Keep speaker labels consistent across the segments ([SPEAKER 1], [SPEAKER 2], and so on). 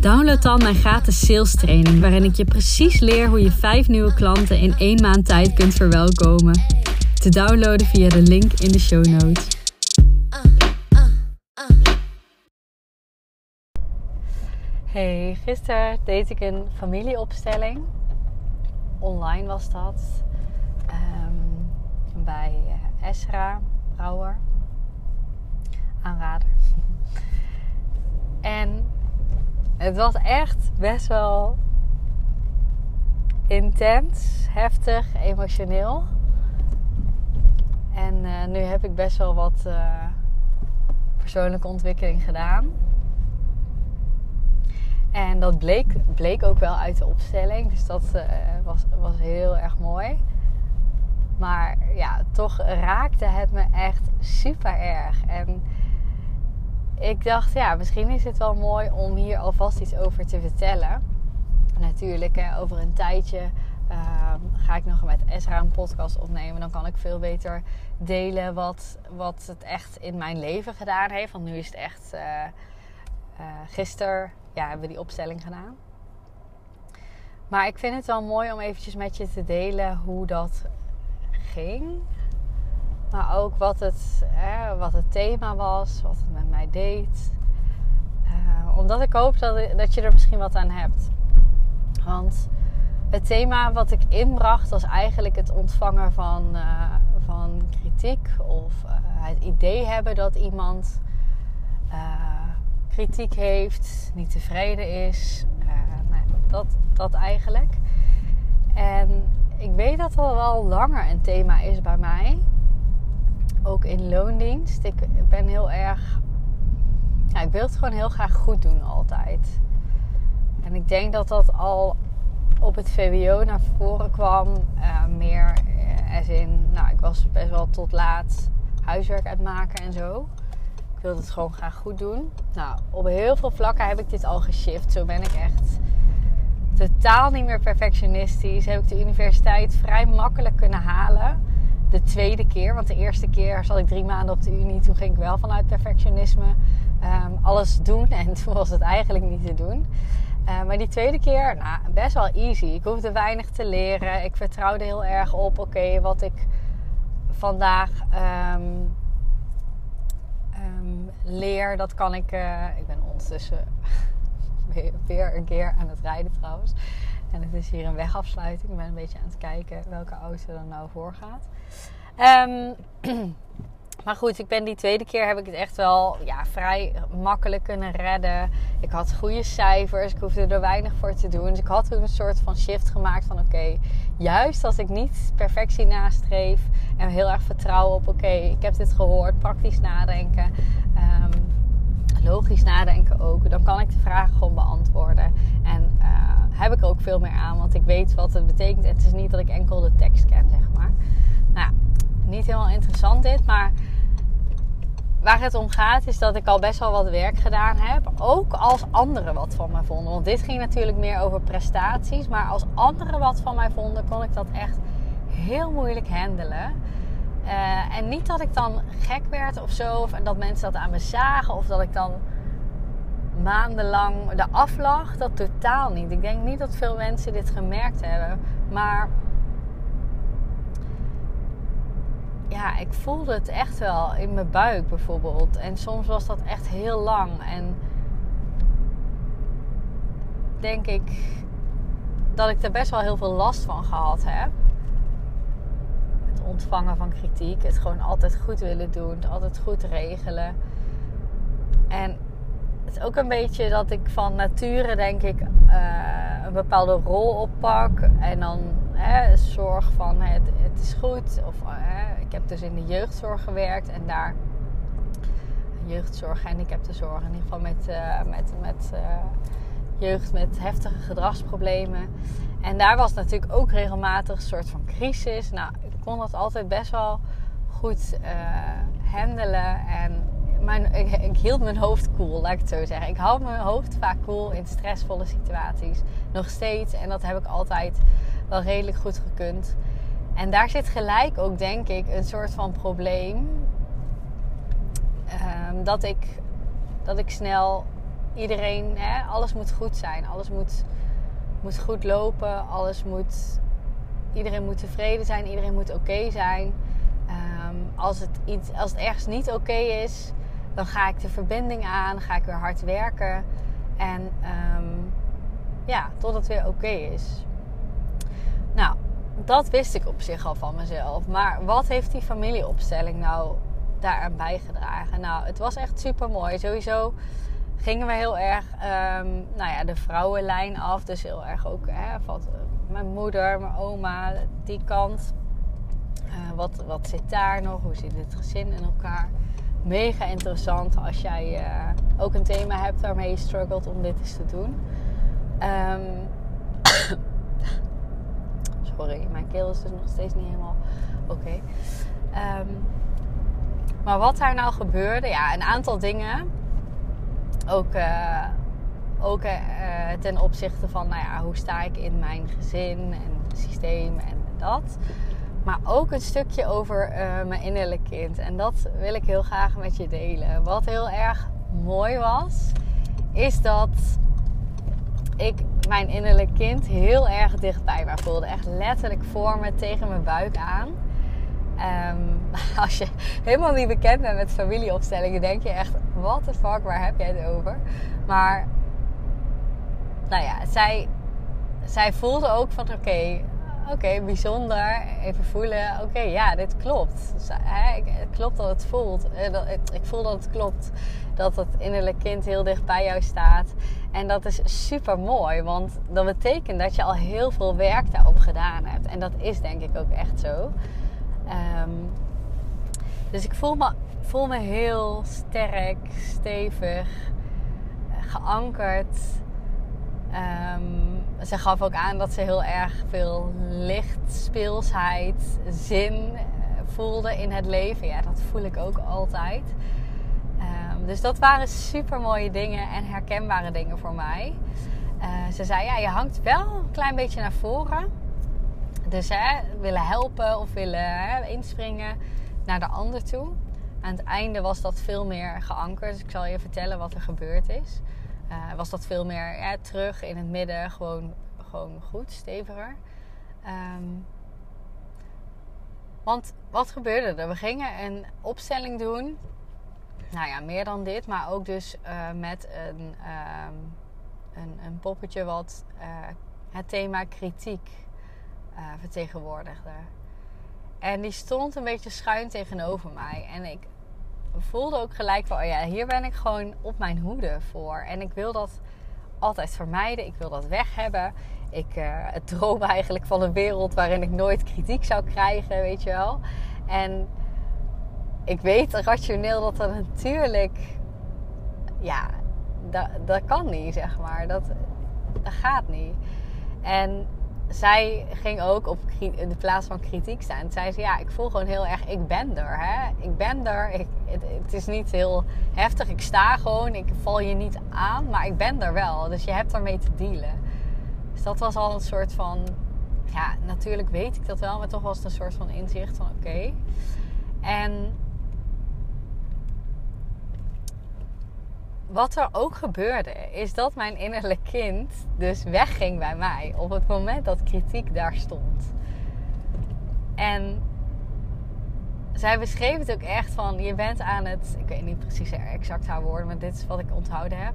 [SPEAKER 1] download dan mijn gratis sales training waarin ik je precies leer hoe je vijf nieuwe klanten in één maand tijd kunt verwelkomen. Te downloaden via de link in de show notes. Hey, gisteren deed ik een familieopstelling. Online was dat. Ehm, bij Esra Brouwer. Aanrader. En het was echt best wel intens, heftig, emotioneel. En uh, nu heb ik best wel wat uh, persoonlijke ontwikkeling gedaan. En dat bleek, bleek ook wel uit de opstelling. Dus dat uh, was, was heel erg mooi. Maar ja, toch raakte het me echt super erg. En ik dacht, ja, misschien is het wel mooi om hier alvast iets over te vertellen. Natuurlijk, hè, over een tijdje uh, ga ik nog met Ezra een podcast opnemen. Dan kan ik veel beter delen wat, wat het echt in mijn leven gedaan heeft. Want nu is het echt. Uh, gisteren ja, hebben we die opstelling gedaan. Maar ik vind het wel mooi om eventjes met je te delen hoe dat ging. Maar ook wat het, wat het thema was, wat het met mij deed. Uh, omdat ik hoop dat, dat je er misschien wat aan hebt. Want het thema wat ik inbracht was eigenlijk het ontvangen van, uh, van kritiek. Of uh, het idee hebben dat iemand kritiek heeft, niet tevreden is. Nou, dat, dat eigenlijk. En ik weet dat dat wel langer een thema is bij mij ook in loondienst. Ik ben heel erg. Ja, ik wil het gewoon heel graag goed doen altijd. En ik denk dat dat al op het VWO naar voren kwam. Uh, meer uh, als in, nou, ik was best wel tot laat huiswerk uitmaken en zo. Ik wilde het gewoon graag goed doen. Nou, op heel veel vlakken heb ik dit al geshift. Zo ben ik echt totaal niet meer perfectionistisch. Heb ik de universiteit vrij makkelijk kunnen halen de tweede keer. Want de eerste keer zat ik drie maanden op de Unie. Toen ging ik wel vanuit perfectionisme um, alles doen. En toen was het eigenlijk niet te doen. Uh, maar die tweede keer, nou, best wel easy. Ik hoefde weinig te leren. Ik vertrouwde heel erg op, oké, wat ik vandaag um, um, leer, dat kan ik... Uh, ik ben ondertussen weer een keer aan het rijden trouwens. En het is hier een wegafsluiting. Ik ben een beetje aan het kijken welke auto er nou voor gaat. Um, maar goed, ik ben die tweede keer heb ik het echt wel ja, vrij makkelijk kunnen redden. Ik had goede cijfers. Ik hoefde er weinig voor te doen. Dus ik had toen een soort van shift gemaakt van oké, juist als ik niet perfectie nastreef en heel erg vertrouwen op oké, ik heb dit gehoord, praktisch nadenken. Um, logisch nadenken ook. Dan kan ik de vragen gewoon beantwoorden. En uh, heb ik ook veel meer aan, want ik weet wat het betekent. Het is niet dat ik enkel de tekst ken, zeg maar. Nou, niet helemaal interessant dit, maar waar het om gaat is dat ik al best wel wat werk gedaan heb. Ook als anderen wat van mij vonden. Want dit ging natuurlijk meer over prestaties. Maar als anderen wat van mij vonden, kon ik dat echt heel moeilijk handelen. Uh, en niet dat ik dan gek werd of zo. Of dat mensen dat aan me zagen. Of dat ik dan maandenlang de aflag. Dat totaal niet. Ik denk niet dat veel mensen dit gemerkt hebben. Maar ja, ik voelde het echt wel in mijn buik bijvoorbeeld. En soms was dat echt heel lang. En denk ik dat ik er best wel heel veel last van gehad heb. Ontvangen van kritiek. Het gewoon altijd goed willen doen. Het altijd goed regelen. En het is ook een beetje dat ik van nature denk ik uh, een bepaalde rol oppak. En dan hè, zorg van het, het is goed. Of hè, ik heb dus in de jeugdzorg gewerkt en daar jeugdzorg, gehandicaptenzorg, in ieder geval met, uh, met, met jeugd met heftige gedragsproblemen. En daar was natuurlijk ook regelmatig een soort van crisis. Nou, ik kon dat altijd best wel goed uh, handelen. En mijn, ik, hield mijn hoofd cool, laat ik het zo zeggen. Ik hou mijn hoofd vaak cool in stressvolle situaties. Nog steeds. En dat heb ik altijd wel redelijk goed gekund. En daar zit gelijk ook, denk ik, een soort van probleem. Um, dat, ik, dat ik snel iedereen, hè, alles moet goed zijn. Alles moet, moet goed lopen. Alles moet, iedereen moet tevreden zijn. Iedereen moet oké zijn. Um, als, het iets, als het ergens niet oké is, dan ga ik de verbinding aan. Ga ik weer hard werken. En um, ja, tot het weer oké is. Nou, dat wist ik op zich al van mezelf. Maar wat heeft die familieopstelling nou daaraan bijgedragen? Nou, het was echt super mooi. Sowieso gingen we heel erg um, nou ja, de vrouwenlijn af. Dus heel erg ook hè, van mijn moeder, mijn oma, die kant. Uh, wat, wat zit daar nog? Hoe zit het gezin in elkaar? Mega interessant als jij uh, ook een thema hebt waarmee je struggelt om dit eens te doen. Um, sorry, mijn keel is dus nog steeds niet helemaal oké. Um, maar wat daar nou gebeurde, ja, een aantal dingen. Ook, uh, ook uh, ten opzichte van, nou ja, hoe sta ik in mijn gezin en systeem en dat. Maar ook een stukje over uh, mijn innerlijk kind. En dat wil ik heel graag met je delen. Wat heel erg mooi was, is dat ik mijn innerlijk kind heel erg dichtbij me voelde. Echt letterlijk voor me tegen mijn buik aan. Um, als je helemaal niet bekend bent met familieopstellingen, denk je echt: what the fuck, waar heb jij het over? Maar, nou ja, zij, zij voelde ook van: oké, oké, bijzonder. Even voelen, oké, ja, dit klopt. Het klopt dat het voelt. Eh, ik voel dat het klopt. Dat het innerlijk kind heel dicht bij jou staat. En dat is super mooi, want dat betekent dat je al heel veel werk daarop gedaan hebt. En dat is denk ik ook echt zo. Um, dus ik voel me, voel me heel sterk, stevig, geankerd. Um, ze gaf ook aan dat ze heel erg veel licht, speelsheid, zin eh, voelde in het leven. Ja, dat voel ik ook altijd. Um, dus dat waren super mooie dingen en herkenbare dingen voor mij. Uh, ze zei, ja, je hangt wel een klein beetje naar voren. Dus hè, willen helpen of willen hè, inspringen naar de ander toe. Aan het einde was dat veel meer geankerd. Dus ik zal je vertellen wat er gebeurd is. Uh, was dat veel meer terug in het midden, gewoon, gewoon goed, steviger. Um, want wat gebeurde er? We gingen een opstelling doen. Nou ja, meer dan dit, maar ook dus uh, met een, um, een, een, poppetje wat uh, het thema kritiek vertegenwoordigde. En die stond een beetje schuin tegenover mij. En ik voelde ook gelijk van, oh ja, hier ben ik gewoon op mijn hoede voor. En ik wil dat altijd vermijden. Ik wil dat weg hebben. Ik uh, droom eigenlijk van een wereld waarin ik nooit kritiek zou krijgen, weet je wel. En ik weet rationeel dat dat natuurlijk, ja, dat, dat kan niet, zeg maar. Dat, dat gaat niet. En zij ging ook op de plaats van kritiek staan. Zij zei: Ja, ik voel gewoon heel erg, ik ben er. Hè? Ik ben er. Ik, het, het, is niet heel heftig. Ik sta gewoon. Ik val je niet aan, maar ik ben er wel. Dus je hebt ermee te dealen. Dus dat was al een soort van. Ja, natuurlijk weet ik dat wel, maar toch was het een soort van inzicht van: oké. En wat er ook gebeurde, is dat mijn innerlijk kind dus wegging bij mij op het moment dat kritiek daar stond. En zij beschreef het ook echt van: je bent aan het, ik weet niet precies exact haar woorden, maar dit is wat ik onthouden heb.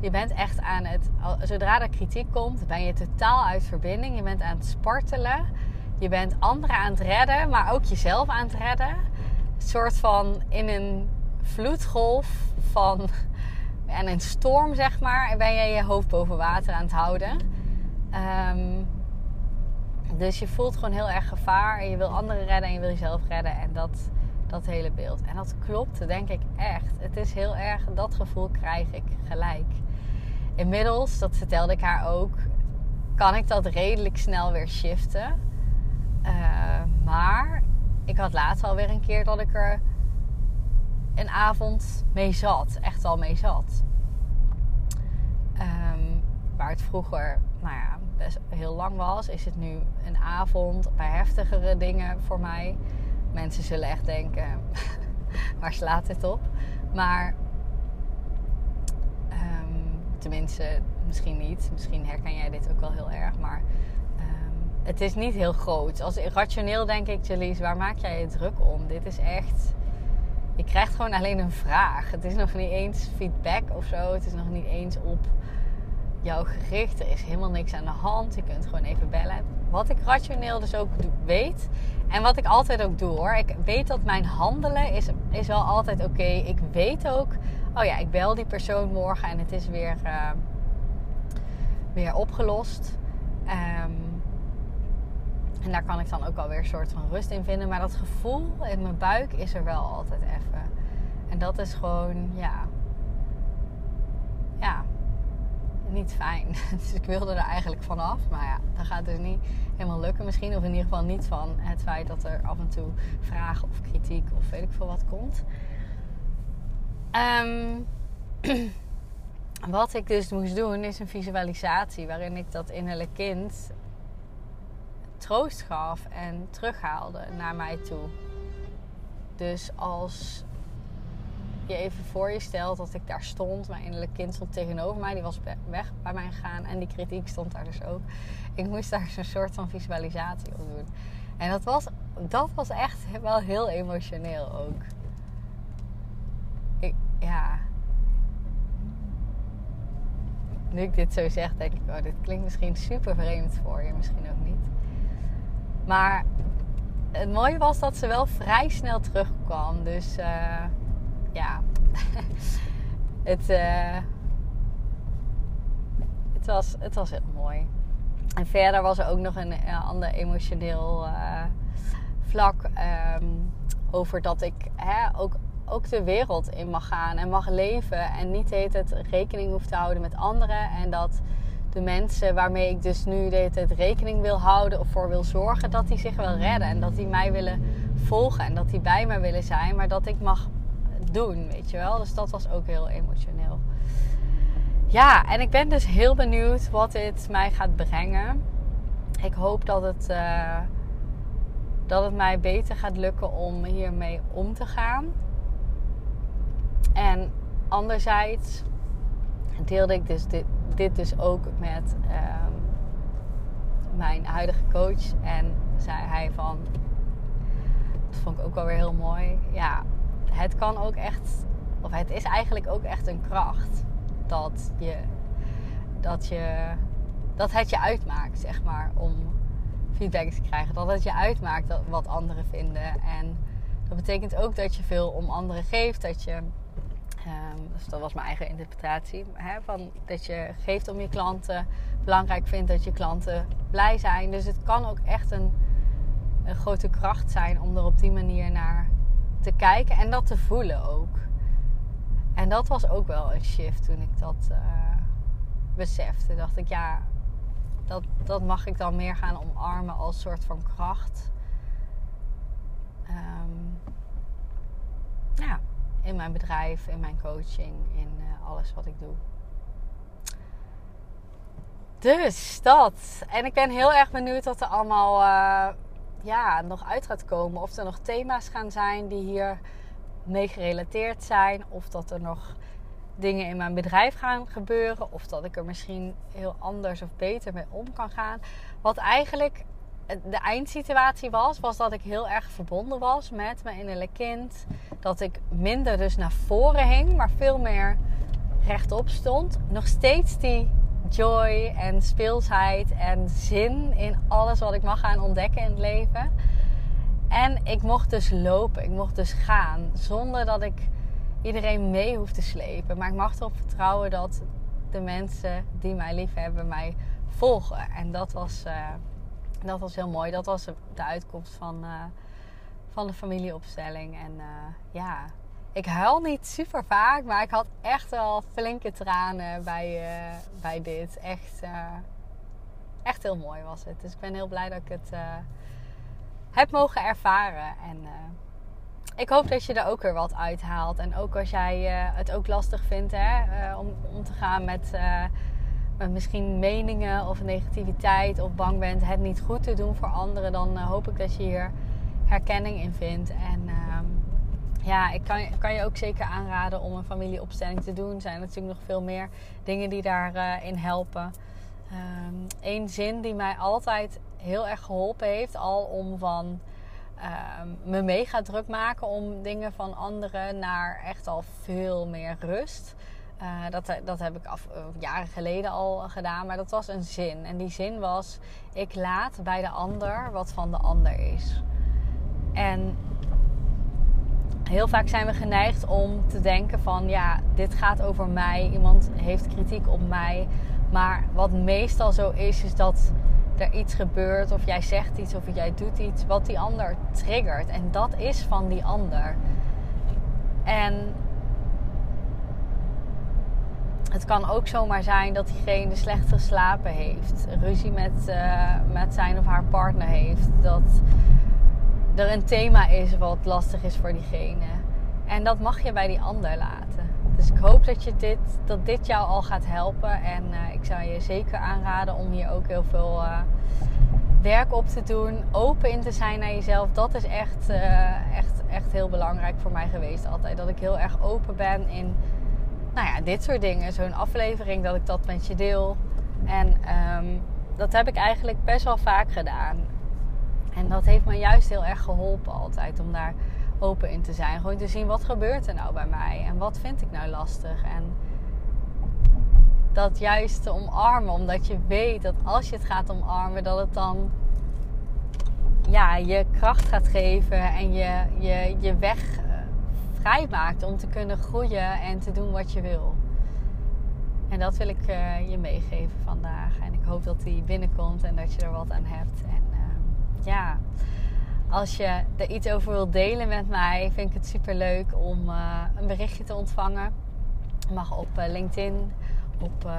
[SPEAKER 1] Je bent echt aan het, zodra er kritiek komt, ben je totaal uit verbinding. Je bent aan het spartelen. Je bent anderen aan het redden, maar ook jezelf aan het redden. Een soort van in een vloedgolf van en een storm, zeg maar, ben je je hoofd boven water aan het houden. Um, dus je voelt gewoon heel erg gevaar en je wil anderen redden en je wil jezelf redden. En dat, dat hele beeld. En dat klopt, denk ik echt. Het is heel erg, dat gevoel krijg ik gelijk. inmiddels, dat vertelde ik haar ook, kan ik dat redelijk snel weer shiften. Uh, maar ik had laatst alweer een keer dat ik er een avond mee zat. Echt al mee zat. Um, waar het vroeger, nou ja, best heel lang was, is het nu een avond bij heftigere dingen voor mij. Mensen zullen echt denken, waar slaat dit op? Maar um, tenminste, misschien niet. Misschien herken jij dit ook wel heel erg. Maar um, het is niet heel groot. Als rationeel denk ik, Jalies, waar maak jij je druk om? Dit is echt. Je krijgt gewoon alleen een vraag. Het is nog niet eens feedback of zo. Het is nog niet eens op jou gericht. Er is helemaal niks aan de hand. Je kunt gewoon even bellen. Wat ik rationeel dus ook weet. En wat ik altijd ook doe hoor. Ik weet dat mijn handelen is, is wel altijd oké. Ik weet ook. Oh ja, ik bel die persoon morgen en het is weer, uh, weer opgelost. Um, en daar kan ik dan ook alweer een soort van rust in vinden. Maar dat gevoel in mijn buik is er wel altijd even. En dat is gewoon, ja. Ja, niet fijn. Dus ik wilde er eigenlijk vanaf. Maar ja, dat gaat dus niet helemaal lukken misschien. Of in ieder geval niet van het feit dat er af en toe vragen of kritiek of weet ik veel wat komt. Um, wat ik dus moest doen is een visualisatie waarin ik dat innerlijke kind troost gaf en terughaalde naar mij toe. Dus als je even voor je stelt dat ik daar stond. Mijn innerlijk kind stond tegenover mij. Die was weg bij mij gegaan. En die kritiek stond daar dus ook. Ik moest daar een soort van visualisatie op doen. En dat was, dat was echt wel heel emotioneel ook. Ik, ja. Nu ik dit zo zeg, denk ik, oh, dit klinkt misschien super vreemd voor je. Misschien ook niet. Maar het mooie was dat ze wel vrij snel terugkwam. Dus... Uh, ja, het, uh, het, was, het was heel mooi. En verder was er ook nog een, ander emotioneel vlak um, over dat ik hè, ook, ook de wereld in mag gaan en mag leven. En niet heet het rekening hoeft te houden met anderen. En dat de mensen waarmee ik dus nu de het rekening wil houden of voor wil zorgen, dat die zich wel redden. En dat die mij willen volgen en dat die bij me willen zijn. Maar dat ik mag doen, weet je wel. Dus dat was ook heel emotioneel. Ja, en ik ben dus heel benieuwd wat dit mij gaat brengen. Ik hoop dat het, uh, dat het mij beter gaat lukken om hiermee om te gaan. En anderzijds deelde ik dus dit, dit dus ook met uh, mijn huidige coach. En zei hij van, dat vond ik ook wel weer heel mooi. Ja, het kan ook echt, of het is eigenlijk ook echt een kracht dat je, dat je, dat het je uitmaakt, zeg maar, om feedback te krijgen. Dat het je uitmaakt wat anderen vinden. En dat betekent ook dat je veel om anderen geeft, dat je Um, dus dat was mijn eigen interpretatie. Hè, van dat je geeft om je klanten. Belangrijk vindt dat je klanten blij zijn. Dus het kan ook echt een, een grote kracht zijn om er op die manier naar te kijken en dat te voelen ook. En dat was ook wel een shift toen ik dat uh, besefte. Dacht ik, ja, dat, dat mag ik dan meer gaan omarmen als soort van kracht. Um, ja, in mijn bedrijf, in mijn coaching, in uh, alles wat ik doe. Dus dat. En ik ben heel erg benieuwd wat er allemaal uh, ja, nog uit gaat komen. Of er nog thema's gaan zijn die hier mee gerelateerd zijn. Of dat er nog dingen in mijn bedrijf gaan gebeuren. Of dat ik er misschien heel anders of beter mee om kan gaan. Wat eigenlijk de eindsituatie was, was dat ik heel erg verbonden was met mijn innerlijk kind. Dat ik minder dus naar voren hing, maar veel meer rechtop stond. Nog steeds die joy en speelsheid en zin in alles wat ik mag gaan ontdekken in het leven. En ik mocht dus lopen, ik mocht dus gaan zonder dat ik iedereen mee hoef te slepen. Maar ik mag erop vertrouwen dat de mensen die mij lief hebben mij volgen. En dat was, uh, dat was heel mooi. Dat was de uitkomst van, uh, van de familieopstelling. En uh, ja, ik huil niet super vaak, maar ik had echt wel flinke tranen bij, uh, bij dit. Echt, echt heel mooi was het. Dus ik ben heel blij dat ik het heb mogen ervaren. En ik hoop dat je er ook weer wat uithaalt. En ook als jij het ook lastig vindt hè, om om te gaan met misschien meningen of negativiteit. Of bang bent het niet goed te doen voor anderen. Dan hoop ik dat je hier herkenning in vindt. En ehm, ja, ik kan, kan je ook zeker aanraden om een familieopstelling te doen. Er zijn natuurlijk nog veel meer dingen die daarin uh, helpen. Eén ehm, zin die mij altijd heel erg geholpen heeft, al om van um, me mega druk maken om dingen van anderen naar echt al veel meer rust. Uh, dat, dat heb ik af, uh, jaren geleden al gedaan, maar dat was een zin. En die zin was: Ik laat bij de ander wat van de ander is. En heel vaak zijn we geneigd om te denken van ja, dit gaat over mij. Iemand heeft kritiek op mij. Maar wat meestal zo is, is dat er iets gebeurt of jij zegt iets of jij doet iets wat die ander triggert. En dat is van die ander. En het kan ook zomaar zijn dat diegene slecht geslapen heeft, ruzie met, uh, met zijn of haar partner heeft. Dat er een thema is wat lastig is voor diegene. En dat mag je bij die ander laten. Dus ik hoop dat, je dit, dat dit jou al gaat helpen. En uh, ik zou je zeker aanraden om hier ook heel veel uh, werk op te doen. Open in te zijn naar jezelf. Dat is echt, echt, echt heel belangrijk voor mij geweest altijd. Dat ik heel erg open ben in nou ja, dit soort dingen. Zo'n aflevering, dat ik dat met je deel. En um, dat heb ik eigenlijk best wel vaak gedaan. En dat heeft me juist heel erg geholpen altijd om daar open in te zijn. Gewoon te zien wat gebeurt er nou bij mij en wat vind ik nou lastig. En dat juist te omarmen, omdat je weet dat als je het gaat omarmen, dat het dan ja, je kracht gaat geven en je, je, je weg om te kunnen groeien en te doen wat je wil. En dat wil ik uh, je meegeven vandaag. En ik hoop dat die binnenkomt en dat je er wat aan hebt. En ja, als je er iets over wilt delen met mij, vind ik het super leuk om uh, een berichtje te ontvangen. Mag op LinkedIn, op, uh,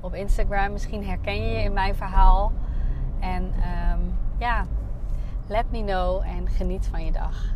[SPEAKER 1] op Instagram. Misschien herken je je in mijn verhaal. En um, ja, let me know en geniet van je dag.